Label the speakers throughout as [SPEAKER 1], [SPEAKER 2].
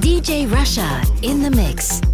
[SPEAKER 1] DJ Russia in the mix.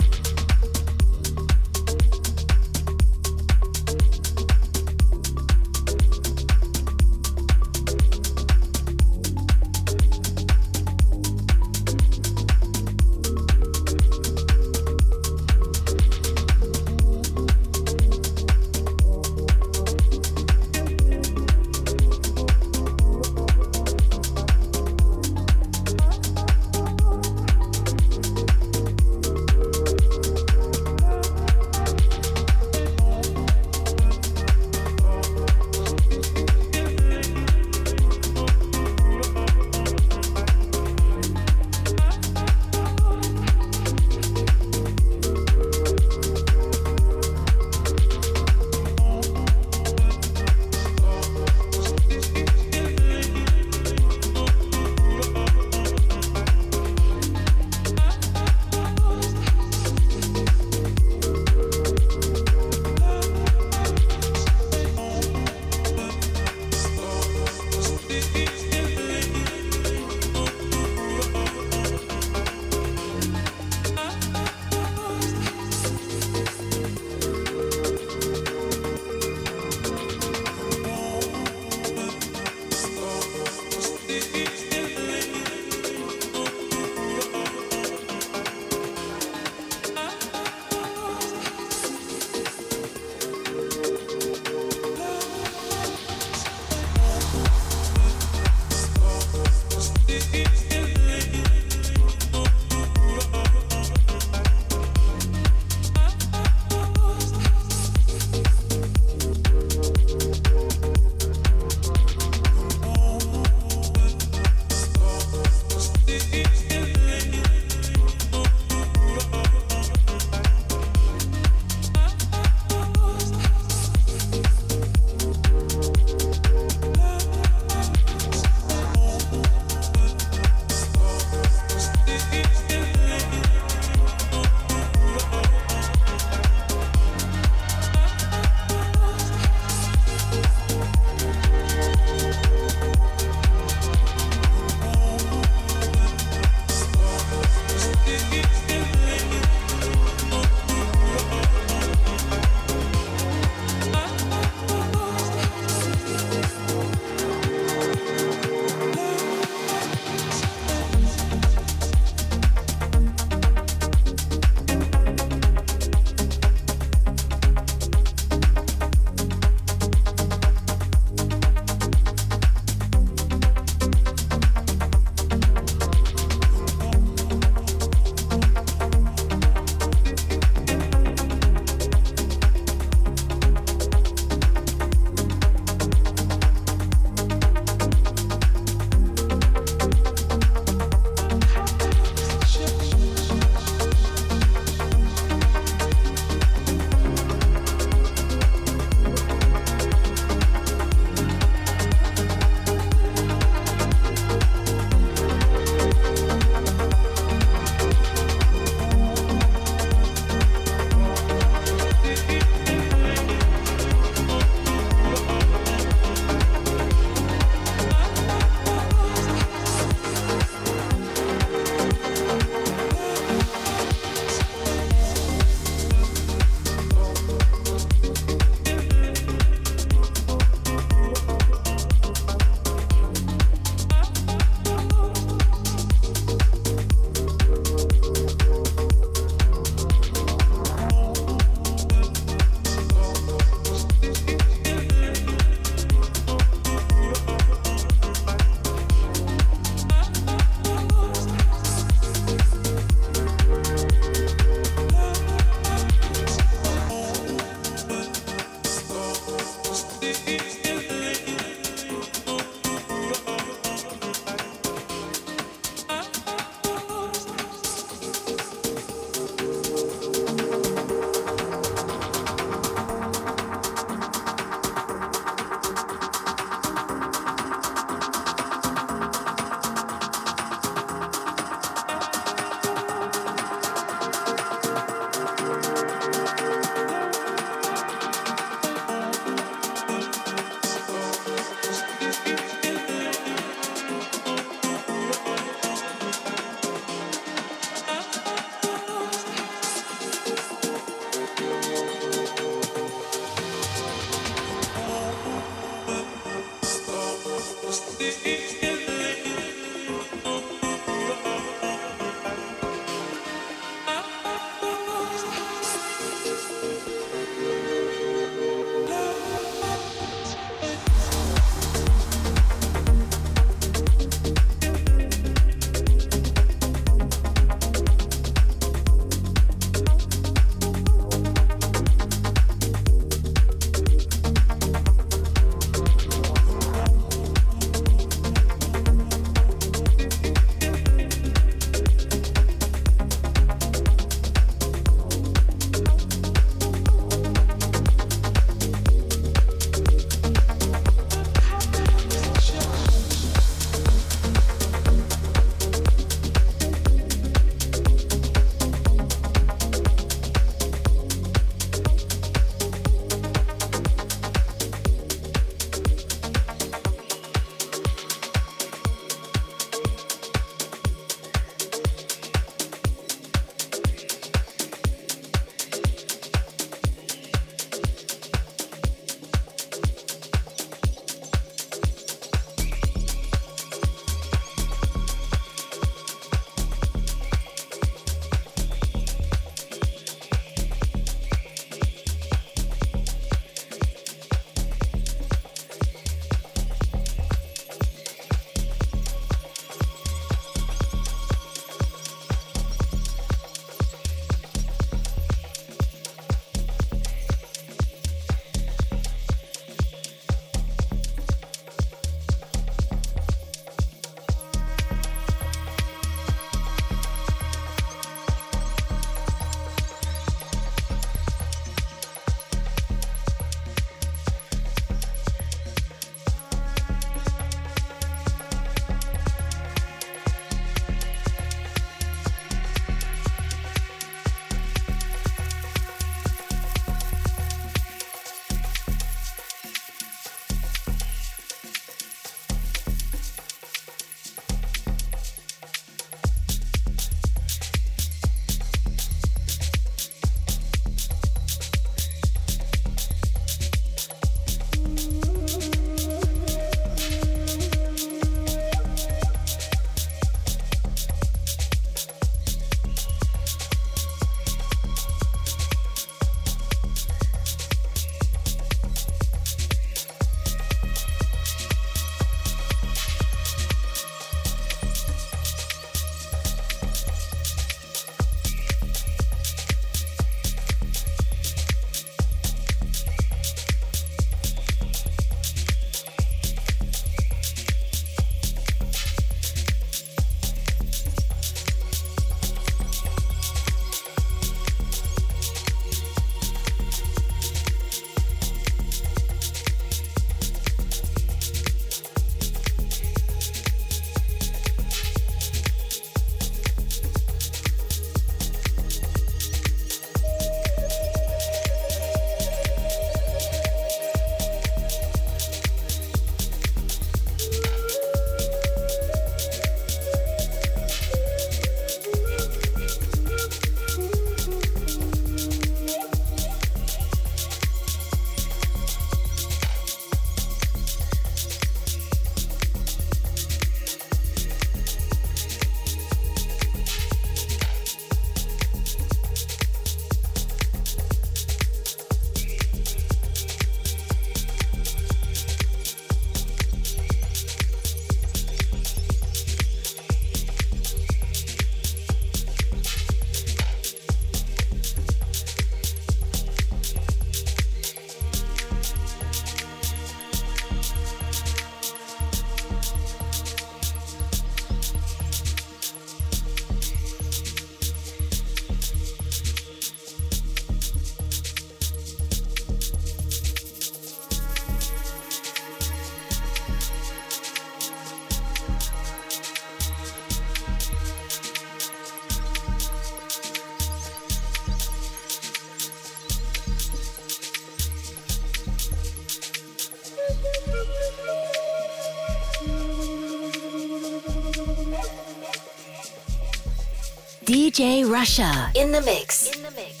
[SPEAKER 1] DJ Russia in the mix. In the mix.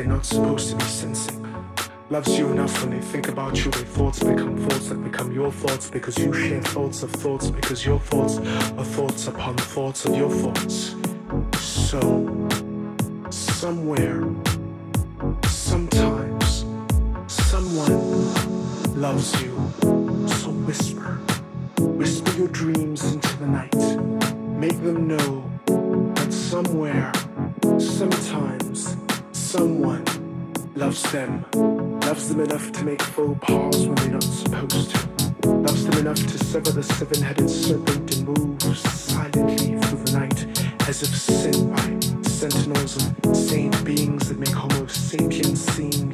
[SPEAKER 2] They're not supposed to be sensing. Loves you enough when they think about you, their thoughts become thoughts that become your thoughts because you share thoughts of thoughts because your thoughts are thoughts upon thoughts of your thoughts. So, somewhere, sometimes, someone loves you. Loves them. Loves them enough to make faux pas when they're not supposed to. Loves them enough to sever the seven-headed serpent and move silently through the night as if sent by sentinels of saint beings that make Homo sapiens seem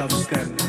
[SPEAKER 3] Love them.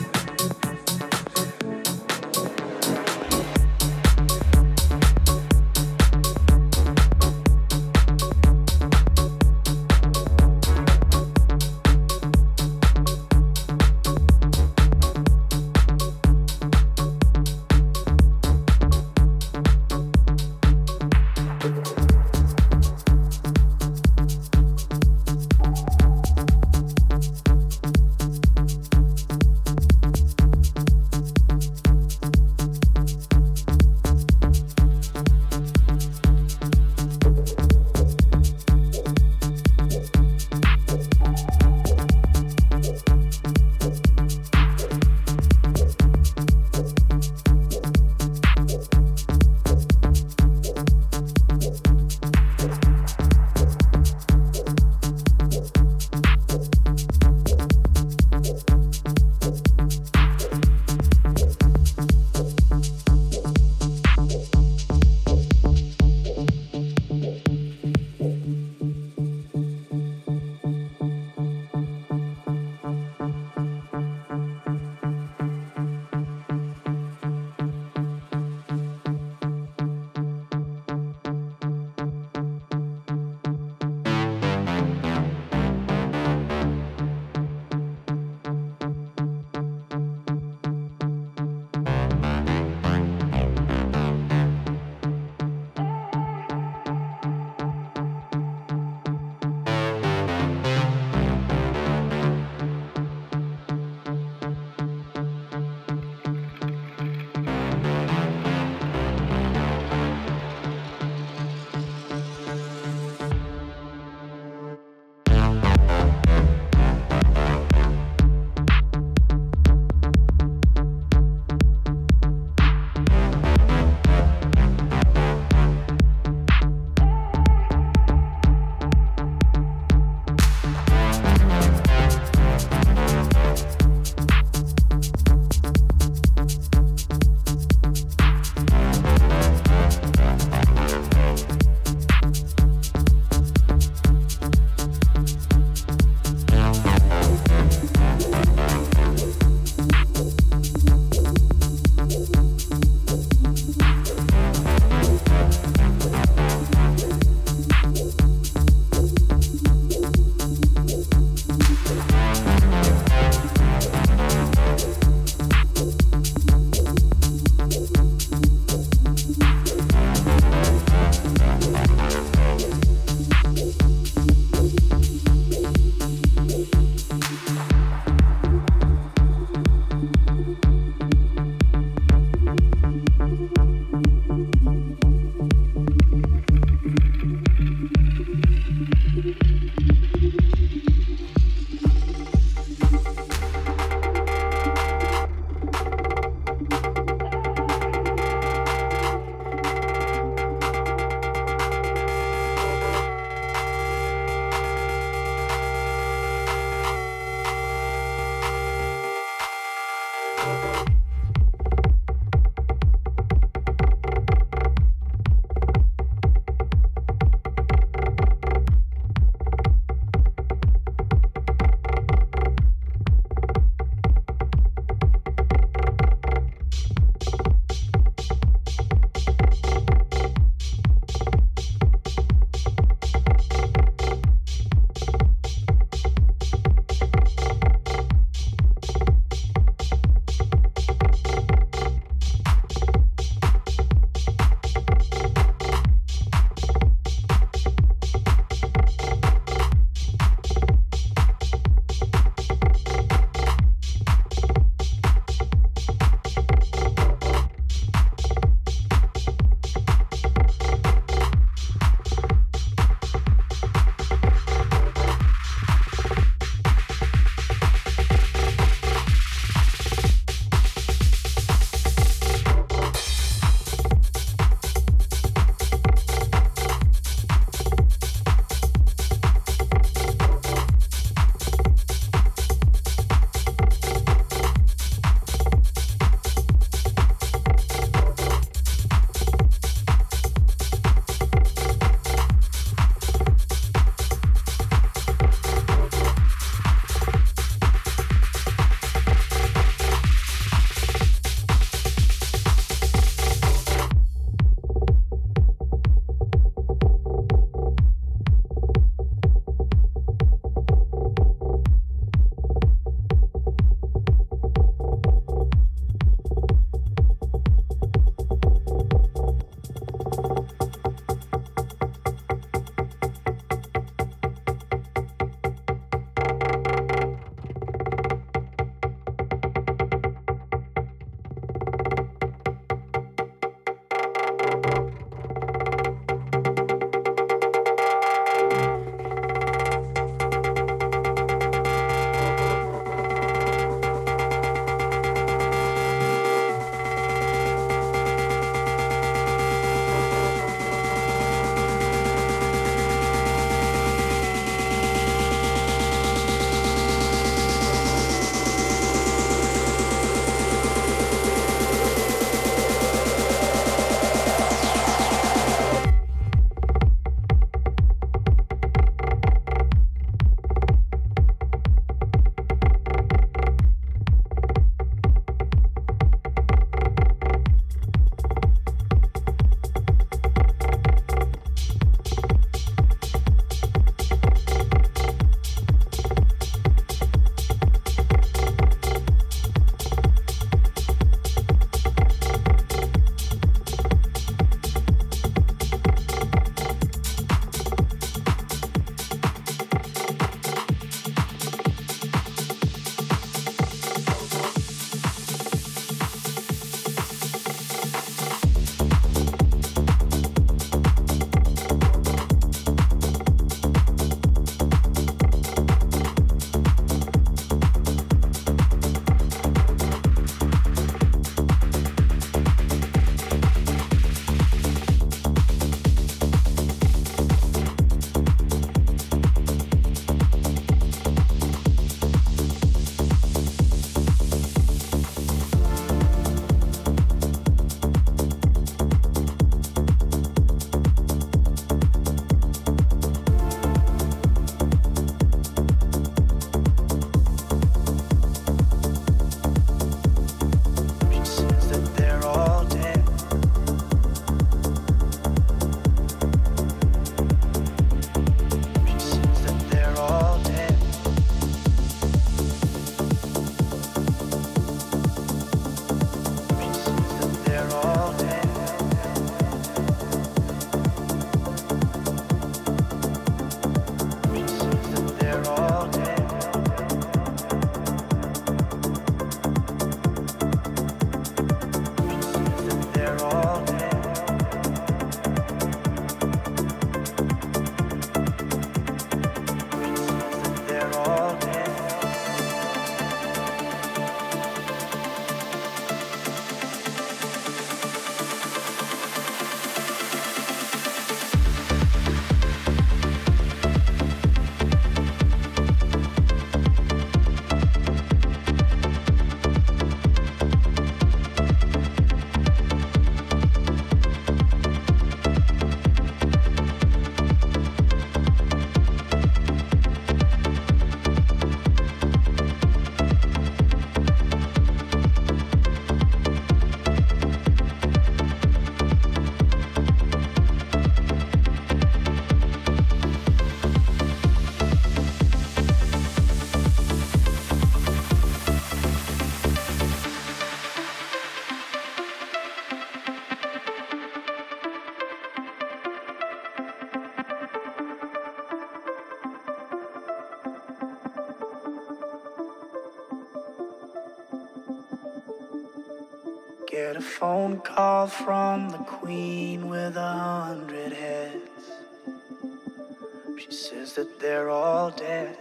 [SPEAKER 3] She says that they're all dead.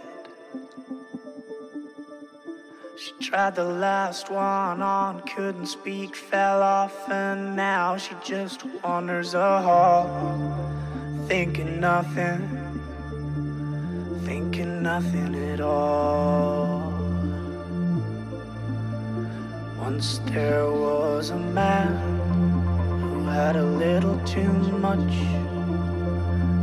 [SPEAKER 3] She tried the last one on, couldn't speak, fell off, and now she just wanders a hall, thinking nothing, thinking nothing at all. Once there was a man who had a little too much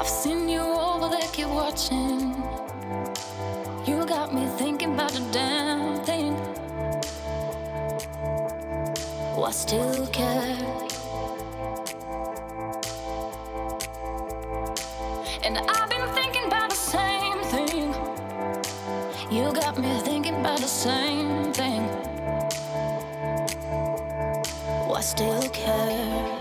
[SPEAKER 4] I've seen you over there, keep watching. You got me thinking about the damn thing. Oh, I still care. And I've been thinking about the same thing. You got me thinking about the same thing. Oh, I still care.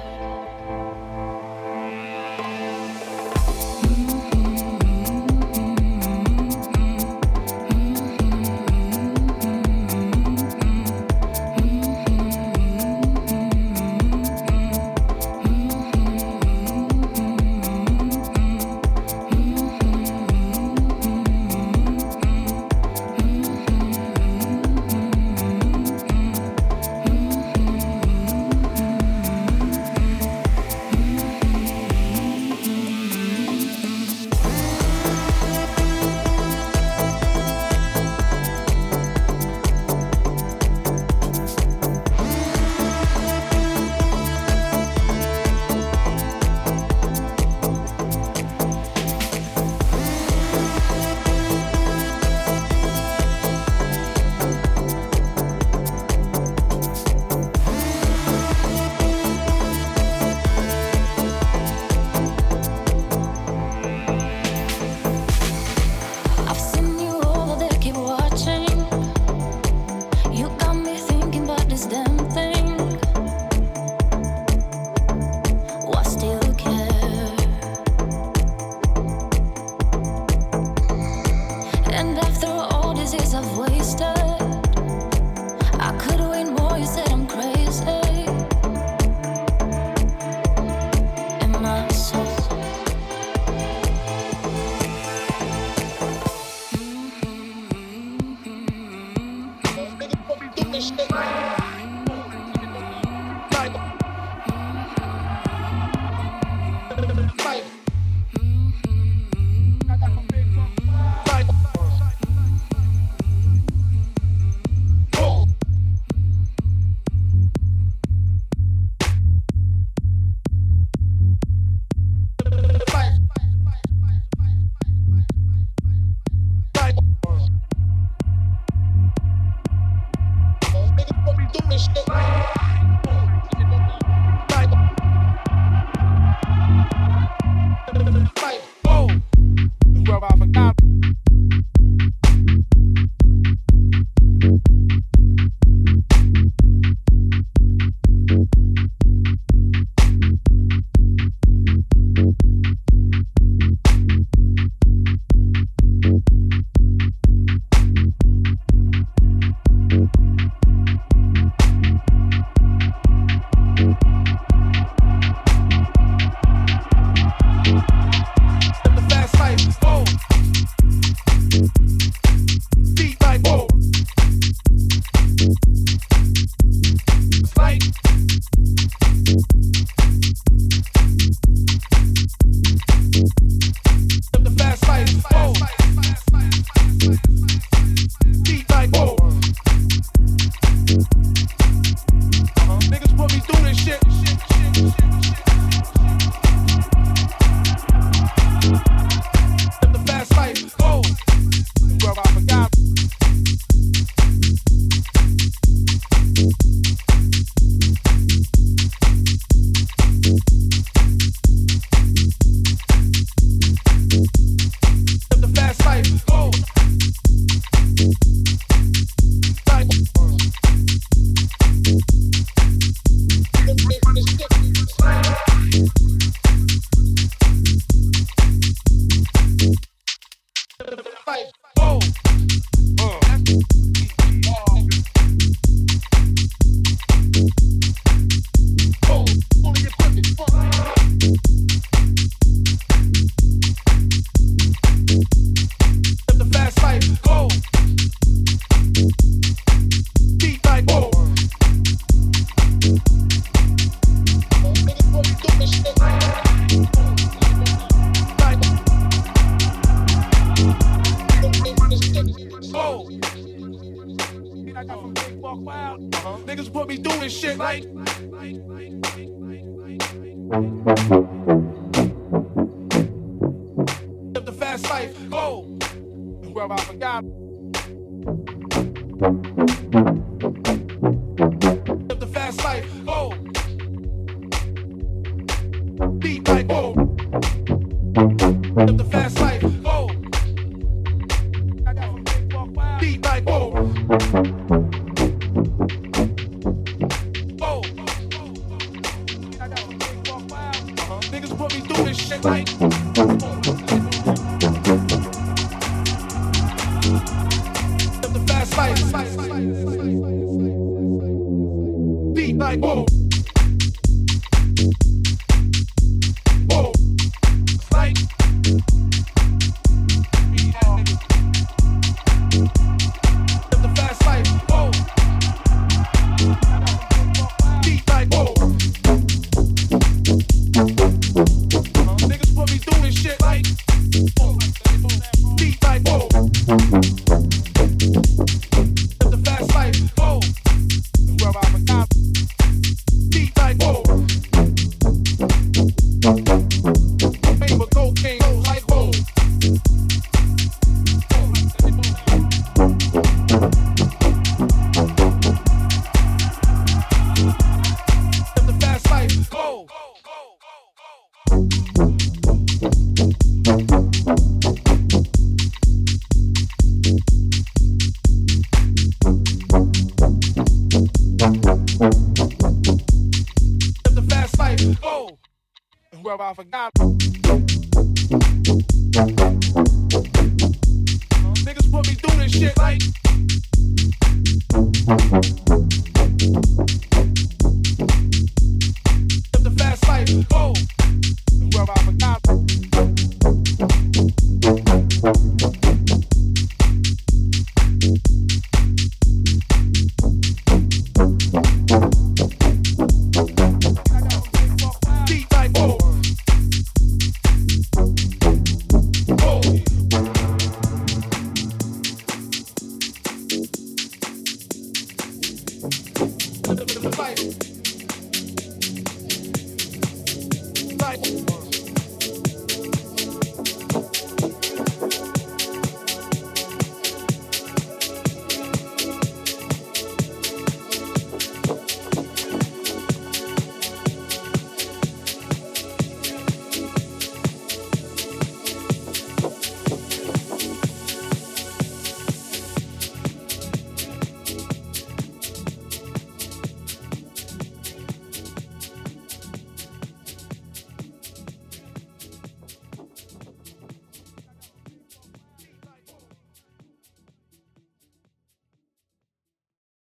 [SPEAKER 4] Me through